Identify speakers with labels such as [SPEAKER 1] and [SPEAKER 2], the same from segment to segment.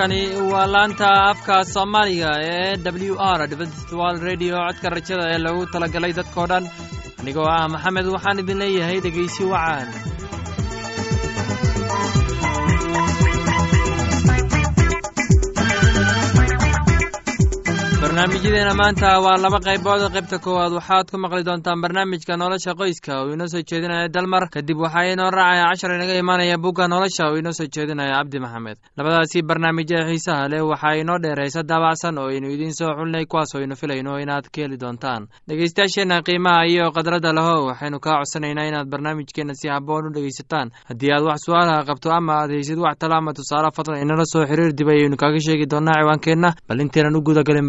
[SPEAKER 1] halkani waa laanta afka soomaaliga ee w r dvstwal redio codka rajada ee lagu talagalay dadkao dhan. Anigoo ah maxamed waxaan idin leeyahay dhegaysi wacaan barnaamijyadeena maanta waa laba qaybood. Qaybta koowaad waxaad ku maqli doontaan barnaamijka nolosha qoyska. Uu inoo soo jeedinaya dalmar. Kadib waxaa inoo raacaya cashar inaga imaanaya bugga nolosha. Uu inoo soo jeedinaya cabdi maxamed. Labadaasi barnaamij ee xiisaha leh waxaa inoo dheeraysa daabacsan oo aynu idiin soo xulinay kuwaas oo aynu filayno inaad ka heli doontaan. Dhegeystayaasheenna qiimaha iyo khadradda lahow waxaynu kaa codsanaynaa inaad barnaamijkeenna si haboon u dhegeysataan haddii aad wax su'aalaha qabto ama aad haysid wax talo ama tusaale fadlan inala soo xiriir dib ayaynu kaaga sheegi doonaa ciwaankeenna. Bal intaynan u gudagalin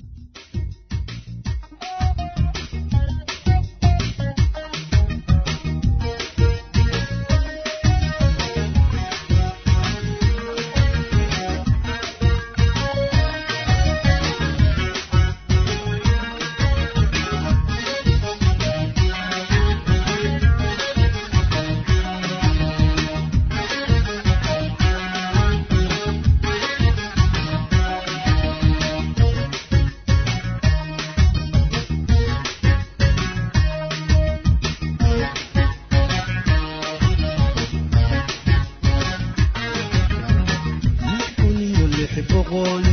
[SPEAKER 1] 我。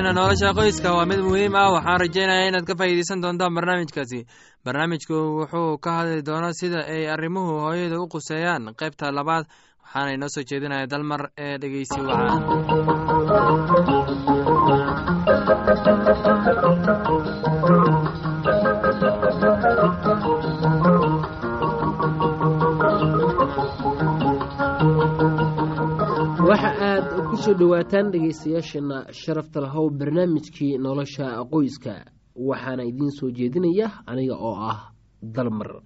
[SPEAKER 2] Barnaamijkeena nolosha qoyska waa mid muhiim ah. Waxaan rajaynaya inaad ka faa'iideysan doontaan barnaamijkaasi. Barnaamijku wuxuu ka hadli doonaa sida ay arrimuhu hooyada u quseeyaan. Qaybta labaad waxaana inoo soo jeedinaya dalmar ee dhegeysi wacaan
[SPEAKER 3] aad ku soo dhowaataan dhegaystayaasheenna sharafta lahow barnaamijkii nolosha qoyska. Waxaana idiin soo jeedinaya aniga oo ah dalmar.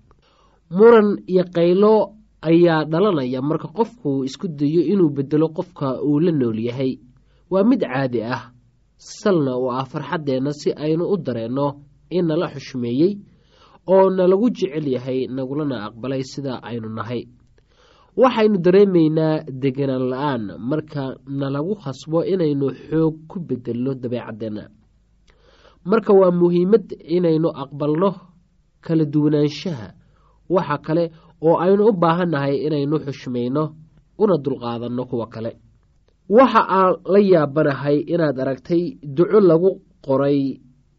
[SPEAKER 3] Muran iyo qaylo ayaa dhalanaya marka qofku isku dayo inuu bedelo qofka uu la nool yahay. Waa mid caadi ah salna oo ah farxaddeenna si aynu u dareenno in nala xushmeeyey oo nalagu jecel yahay nagulana aqbalay sida aynu nahay waxaynu dareemaynaa deganaan la'aan marka nalagu khasbo inaynu xoog ku bedelno dabeecadeenna marka waa muhiimad inaynu aqbalno kala duwanaanshaha waxa kale oo aynu u baahannahay inaynu xushmayno una dulqaadanno kuwa kale. Waxa aan la yaabanahay inaad aragtay duco lagu qoray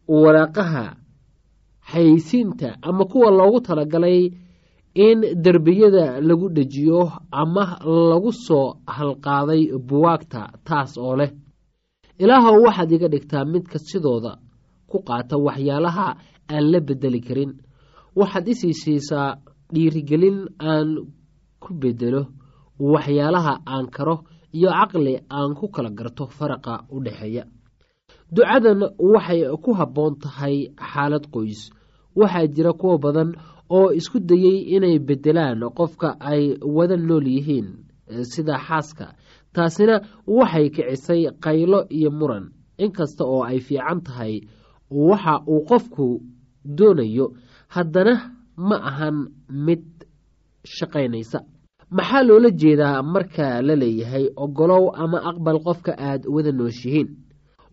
[SPEAKER 3] waraaqaha xayeysiinta ama kuwa loogu talagalay in derbiyada lagu dhejiyo ama lagu soo halqaaday buwaagta taas oo leh. Ilaahow waxaad iga dhigtaa midka sidooda ku qaata waxyaalaha aan la bedeli karin. Waxaad isii siisaa dhiirigelin aan ku bedelo waxyaalaha aan karo iyo caqli aan ku kala garto faraqa u dhexeeya. Ducadan waxay ku habboon tahay xaalad qoys. Waxaa jira kuwa badan oo isku dayey inay bedelaan qofka ay wada nool yihiin sida xaaska. Taasina waxay kicisay qaylo iyo muran. Inkasta oo ay fiican tahay waxa uu qofku doonayo haddana ma ahan mid shaqaynaysa. Maxaa loola jeedaa marka la leeyahay ogolow ama aqbal qofka aad wada nooshihiin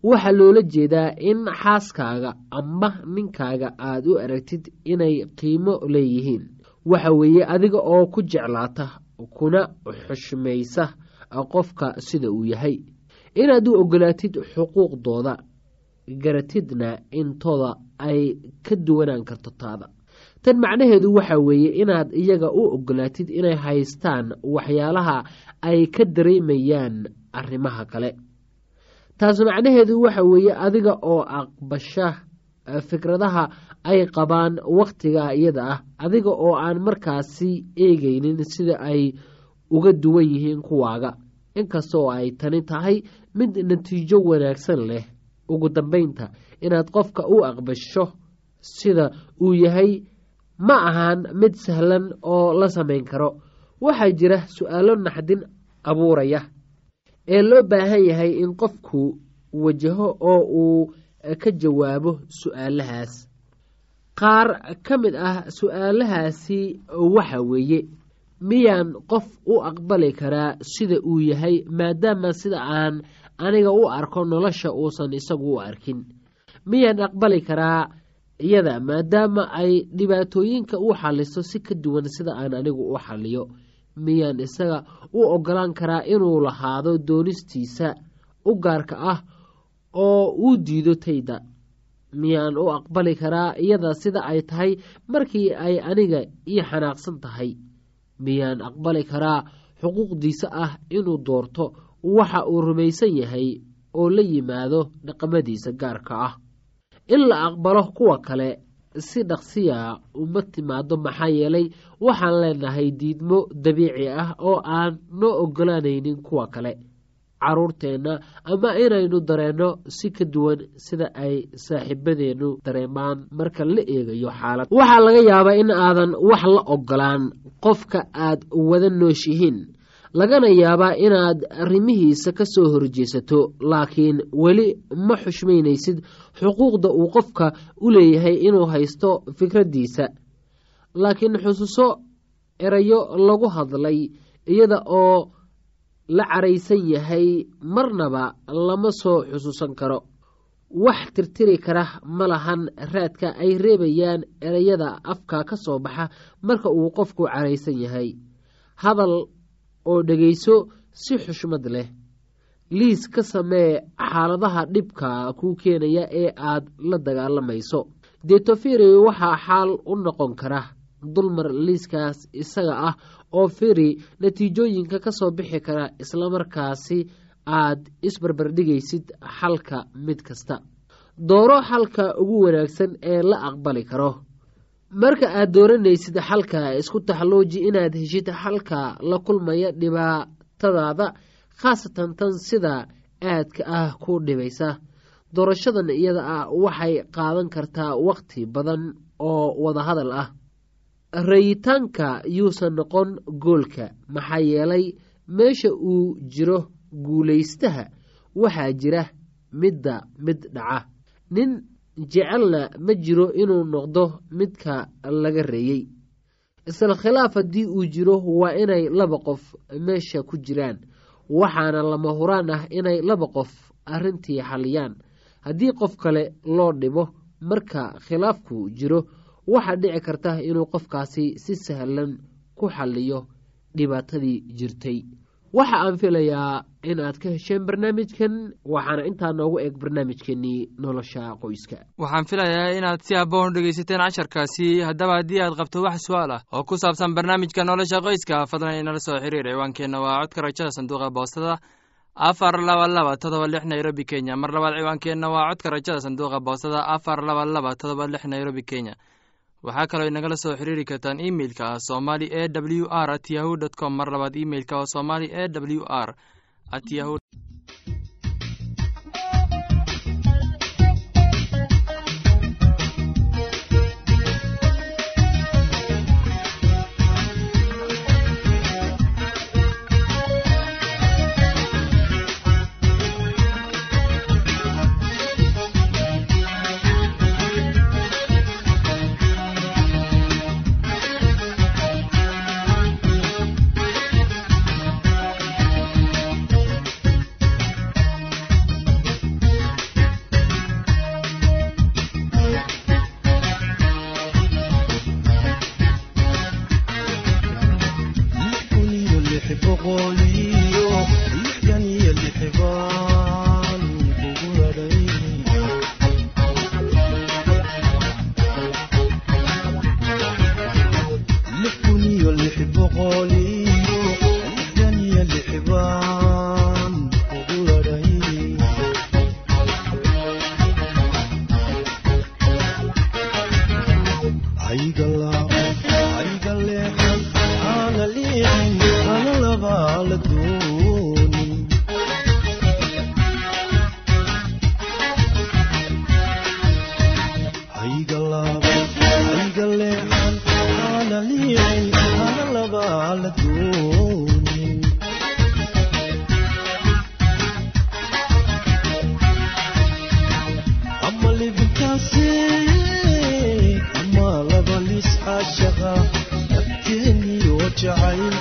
[SPEAKER 3] waxaa loola jeedaa in xaaskaaga ama ninkaaga aad u aragtid inay qiimo leeyihiin. Waxa weeye adiga oo ku jeclaata kuna xushmaysa qofka sida uu yahay. Inaad u ogolaatid xuquuqdooda garatidna intooda ay ka duwanaan karto taada. Tan macnaheedu waxa weeye inaad iyaga u ogolaatid inay haystaan waxyaalaha ay ka dareemayaan arrimaha kale taas macnaheedu waxa weeye adiga oo aqbasha fikradaha ay qabaan wakhtiga iyada ah adiga oo aan markaasi eegaynin sida ay uga duwan yihiin kuwaaga. Inkasta oo ay tani tahay mid natiijo wanaagsan leh. Ugu dambeynta inaad qofka u aqbasho sida uu yahay ma ahan mid sahlan oo la samayn karo. Waxaa jira su'aalo naxdin abuuraya ee loo baahan yahay in qofku wajaho oo uu ka jawaabo su'aalahaas. Qaar ka mid ah su'aalahaasi waxa weeye miyaan qof u aqbali karaa sida uu yahay maadaama sida aan aniga u arko nolosha uusan isagu u arkin. Miyaan aqbali karaa iyada maadaama ay dhibaatooyinka u xaliso si ka duwan sida aan anigu u xaliyo miyaan isaga u ogolaan karaa inuu lahaado doonistiisa u gaarka ah oo uu diido tayda? Miyaan u aqbali karaa iyada sida ay tahay markii ay aniga ii xanaaqsan tahay? Miyaan aqbali karaa xuquuqdiisa ah inuu doorto waxa uu rumaysan yahay oo la yimaado dhaqamadiisa gaarka ah? In la aqbalo kuwa kale si dhaqsiya uma timaado maxaa yeelay waxaan leenahay diidmo dabiici ah oo aan noo ogolaanaynin kuwa kale. Caruurteenna ama inaynu dareenno si ka duwan sida ay saaxiibadeennu dareemaan marka la eegayo xaalad. Waxaa laga yaabaa in aadan wax la ogolaan qofka aad wada nooshihiin lagana yaabaa inaad arrimihiisa ka soo horjeesato laakiin weli ma xushmaynaysid xuquuqda uu qofka u leeyahay inuu haysto fikraddiisa. Laakiin xusuuso erayo lagu hadlay iyada oo la caraysan yahay marnaba lama soo xusuusan karo. Wax tirtiri kara ma lahan raadka ay reebayaan ereyada afka ka soo baxa marka uu qofku caraysan yahay. Hadal oo dhegayso si xushmad leh. Liis ka samee xaaladaha dhibka kuu keenaya ee aad la dagaalamayso detofiri waxaa xaal u noqon kara dulmar liiskaas isaga ah oo firi natiijooyinka ka soo bixi kara islamarkaasi aad isbarbardhigaysid xalka mid kasta. Dooro xalka ugu wanaagsan ee la aqbali karo marka aad dooranaysid xalka isku taxlooji inaad heshid xalka la kulmaya dhibaatadaada khaasatan tan sida aadka ah ku dhibaysa. Doorashadan iyada ah waxay qaadan kartaa waqti badan oo wadahadal ah. Rayitaanka yuusan noqon goolka maxaa yeelay meesha uu jiro guulaystaha waxaa jira midda mid dhaca. Nin jecelna ma jiro inuu noqdo midka laga reeyey isla khilaaf haddii uu jiro waa inay laba qof meesha ku jiraan waxaana lama huraan ah inay laba qof arrintii xaliyaan haddii qof kale loo dhibo marka khilaafku jiro waxaa dhici karta inuu qofkaasi si sahlan ku xaliyo dhibaatadii jirtay. Waxa aan filayaa in aad ka hesheen barnaamijkan waxaana intaa noogu eeg barnaamijkeenii nolosha qoyska.
[SPEAKER 1] Waxaan filayaa inaad si habboon dhegaysateen casharkaasi haddaba haddii aad qabto wax su'aal ah oo ku saabsan barnaamijka nolosha qoyska fadlan inala soo xiriir ciwaankeenna waa codka rajada sanduuqa boostada afar laba laba todoba lix nairobi kenya. Mar labaad ciwaankeenna waa codka rajada sanduuqa boostada afar laba laba todoba lix nairobi kenya. Waxaa kaloo inagala soo xiriiri kartaan imeilka somali e w r at yahu dt com. Mar labaad imeilka oo somali e w r at yahu
[SPEAKER 2] jacayl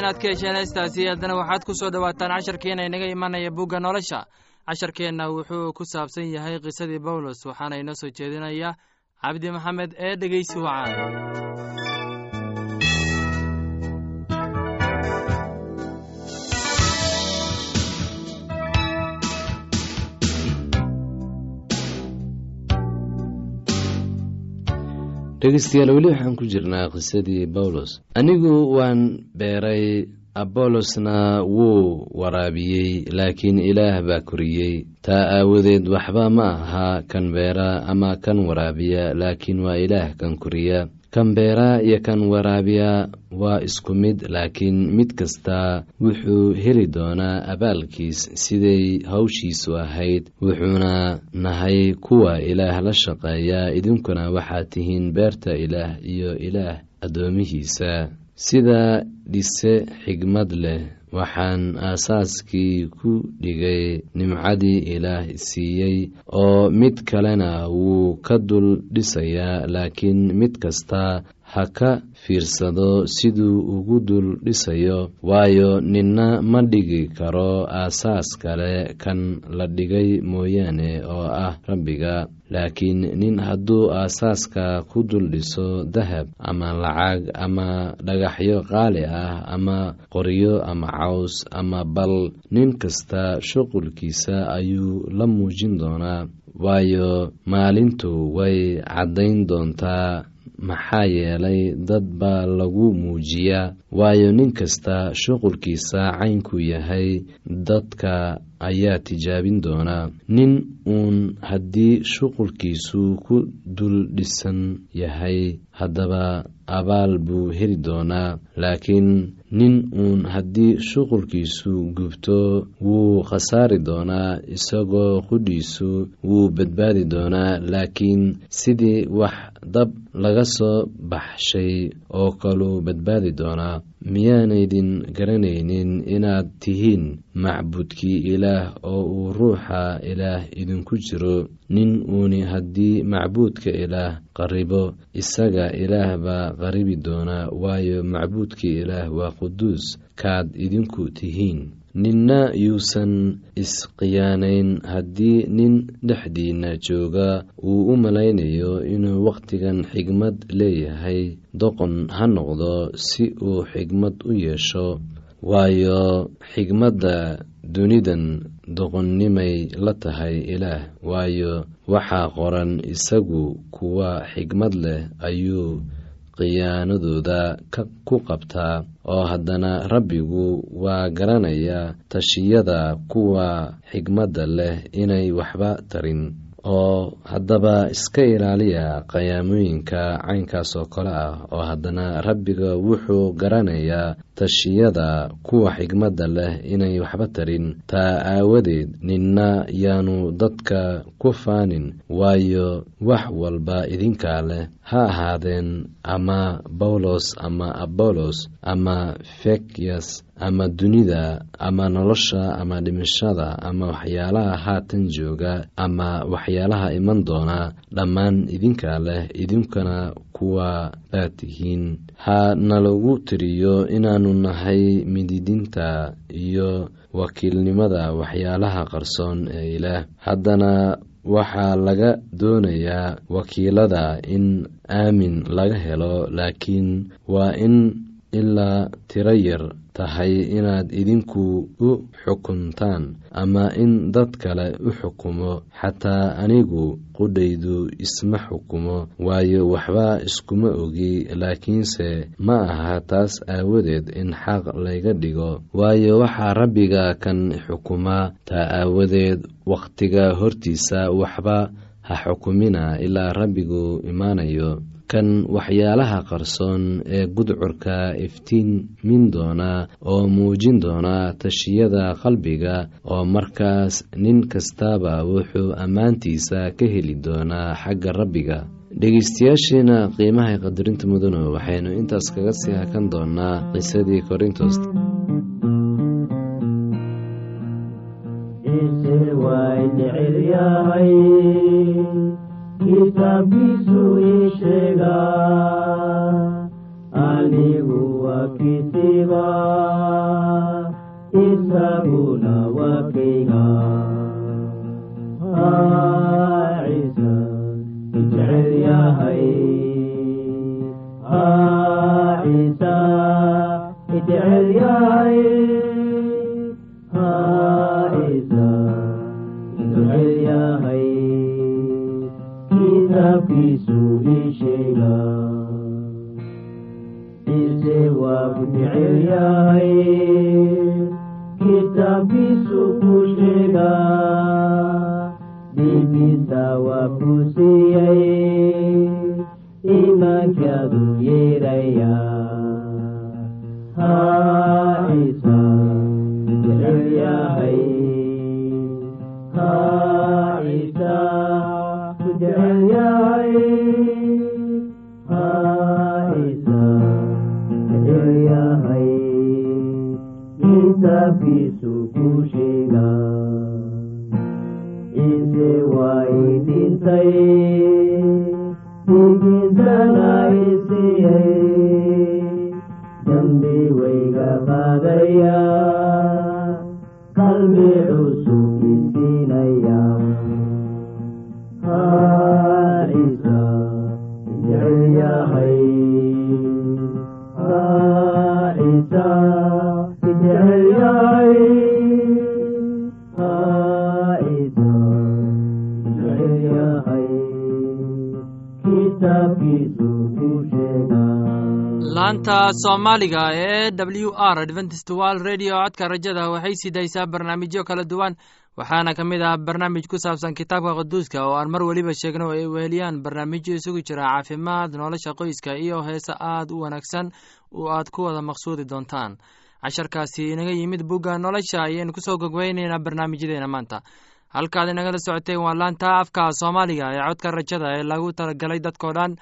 [SPEAKER 2] inaad ka hesheen heestaasi haddana waxaad ku soo dhowaataan casharkeena inaga imanaya bugga nolosha. Casharkeenna wuxuu ku saabsan yahay qisadii bawlos waxaana inoo soo jeedinaya cabdi maxamed ee dhegeysi wacaan
[SPEAKER 4] dhegeystayaal weli waxaan ku jirnaa qisadii bawlos anigu waan beeray abolosna wuu waraabiyey laakiin ilaah baa koriyey. Taa aawadeed waxba ma aha kan beera ama kan waraabiya laakiin waa ilaah kan koriya kan beera iyo kan waraabiya waa isku mid laakiin mid kasta wuxuu heli doonaa abaalkiis siday hawshiisu ahayd wuxuuna nahay kuwa ilaah la shaqeeya. Idinkuna waxaad tihiin beerta ilaah iyo ilaah addoomihiisa. Sida dhise xigmad leh waxaan aasaaskii ku dhigay nimcadii ilaah siiyey oo mid kalena wuu ka dul dhisayaa laakiin mid kasta ha ka fiirsado siduu ugu dul dhisayo waayo ninna ma dhigi karo aasaas kale kan la dhigay mooyaane oo ah rabbiga. Laakiin nin hadduu aasaaska ku dul dhiso dahab ama lacag ama dhagaxyo qaali ah ama qoryo ama caws ama bal nin kasta shuqulkiisa ayuu la muujin doonaa. Waayo maalintu way caddayn doontaa maxaa yeelay dad baa lagu muujiyaa. Waayo nin kasta shuqulkiisa caynku yahay dadka ayaa tijaabin doonaa nin uun haddii shuqulkiisu ku dul dhisan yahay haddaba abaal buu heli doonaa laakiin nin uun haddii shuqulkiisu gubto wuu khasaari doonaa isagoo qudhiisu wuu badbaadi doonaa laakiin sidii wax dab laga soo baxshay oo kaluu badbaadi doonaa miyaanaydin garanaynin inaad tihiin macbudkii ilaah oo uu ruuxa ilaah idinku jiro. Nin uuni haddii macbuudka ilaah qaribo isaga ilaah baa qaribi doonaa waayo macbuudkii ilaah waa quduus kaad idinku tihiin. Ninna yuusan isqiyaanayn haddii nin dhexdiinna jooga uu u malaynayo inuu wakhtigan xigmad leeyahay doqon ha noqdo si uu xigmad u yeesho. Waayo xigmadda dunidan doqonnimay la tahay ilaah waayo waxaa qoran isagu kuwa xigmad leh ayuu khiyaanadooda ku qabtaa oo haddana rabbigu waa garanayaa tashiyada kuwa xigmadda leh inay waxba tarin oo haddaba iska ilaaliya qayaamooyinka caynkaas oo kale ah oo haddana rabbiga wuxuu garanayaa tashiyada kuwa xigmadda leh inay waxba tarin. Taa aawadeed ninna yaanu dadka ku faanin waayo wax walba idinkaa leh. Ha ahaadeen ama bawlos ama abolos ama fekyas ama dunida ama nolosha ama dhimashada ama waxyaalaha haatan jooga ama waxyaalaha iman doona dhammaan idinkaa leh idinkana kuwa baad tihiin. Ha nalagu tiriyo inaanu nahay mididinta iyo wakiilnimada waxyaalaha qarsoon ee ilaah. Haddana waxaa laga doonayaa wakiilada in aamin laga helo laakiin waa in ilaa tiro yar tahay inaad idinku u xukuntaan ama in dad kale u xukumo xataa anigu qudhaydu isma xukumo waayo waxba iskuma ogi laakiinse ma aha taas aawadeed in xaq layga dhigo. Waayo waxaa rabbiga kan xukumaa taa aawadeed wakhtiga hortiisa waxba ha xukumina ilaa rabbigu imaanayo kan waxyaalaha qarsoon ee gudcurka iftiinmin doona oo muujin doona tashiyada qalbiga oo markaas nin kastaba wuxuu ammaantiisa ka heli doonaa xagga rabbiga. Dhegeystayaasheena qiimaha qadarinta mudano waxaynu intaas kaga sii hakan doonaa qisadii korintos
[SPEAKER 5] kitaabkiisu
[SPEAKER 2] laanta soomaaliga ee w r adventist world radio codka rajada waxay sii daysaa barnaamijyo kala duwan. Waxaana ka mid ah barnaamij ku saabsan kitaabka quduuska oo aan mar weliba sheegno ay weheliyaan. Barnaamijyo isugu jira caafimaad nolosha qoyska iyo heese aad u wanaagsan oo aad ku wada maqsuudi doontaan. Casharkaasi inaga yimid bugga nolosha ayaynu ku soo gogweyneynaa barnaamijyadeena maanta. Halkaad inagala socoteen waa laanta afka soomaaliga ee codka rajada ee lagu talagalay dadkao dhan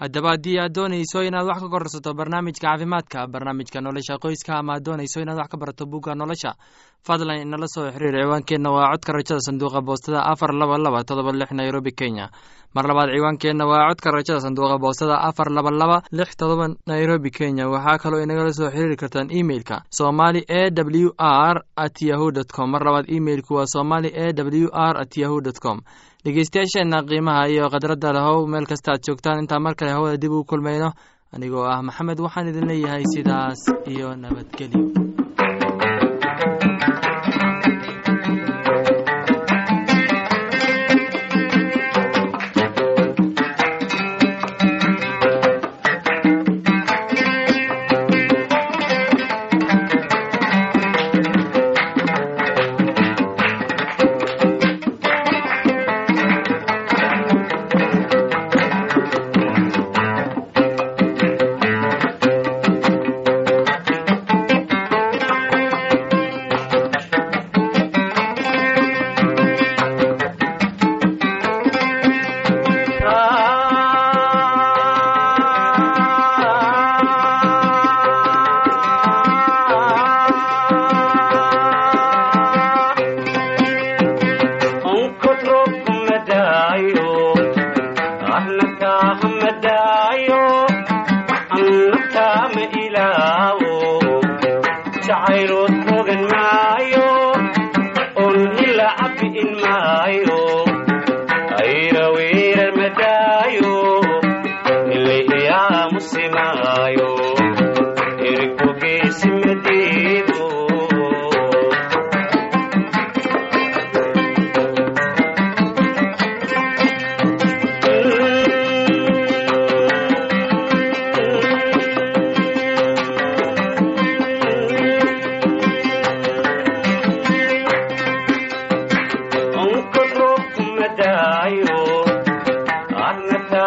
[SPEAKER 2] haddaba haddii aad doonayso inaad wax ka korsato barnaamijka caafimaadka barnaamijka nolosha qoyska ama aad doonayso inaad wax ka barato bugga nolosha fadlan inala soo xiriir ciwaankeenna waa codka rajada sanduuqa boostada afar laba laba todoba lix nairobi kenya. Mar labaad ciwaankeenna waa codka rajada sanduuqa boostada afar laba laba lix todoba nairobi kenya. Waxaa kaloo inagala soo xiriiri kartaan emeilka somali e w r at yahu dt com. Mar labaad emeilku waa somali e w r at yahu dt com. Dhegeystayaasheenna qiimaha iyo khadradda lahow meel kasta aad joogtaan. Intaan mar kale hawada dib ugu kulmayno. Anigoo ah maxamed waxaan idin leeyahay sidaas iyo nabadgelyo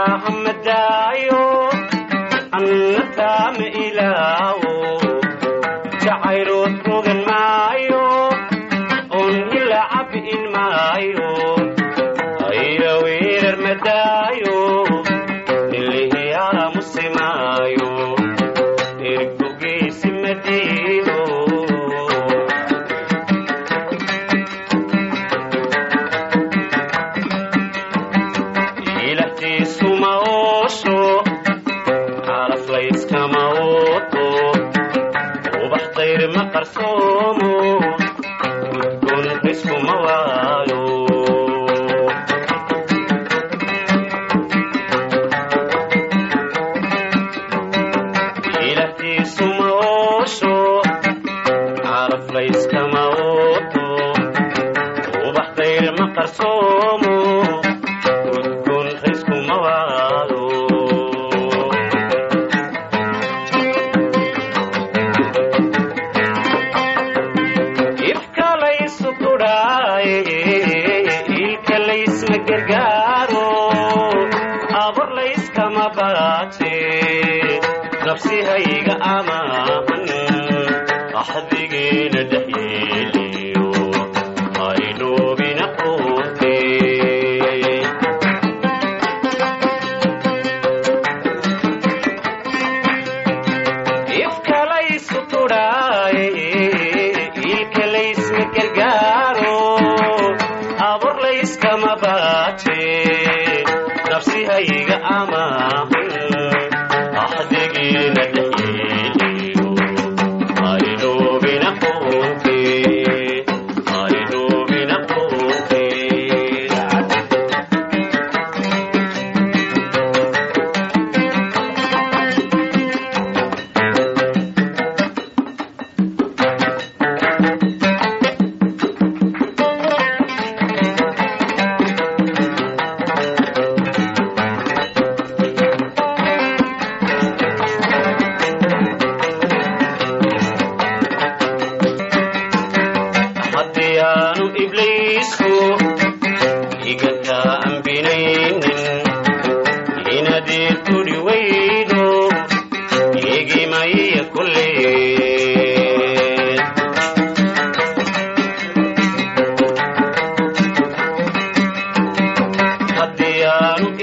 [SPEAKER 6] ahmdayo anna qarsoomo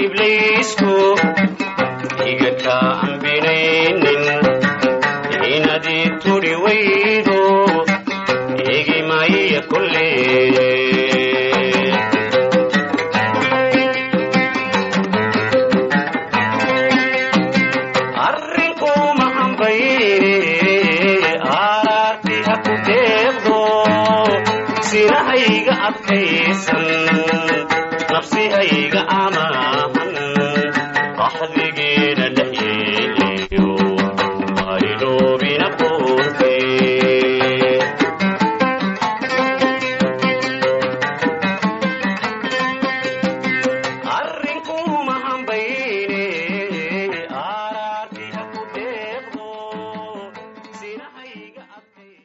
[SPEAKER 6] ibliisku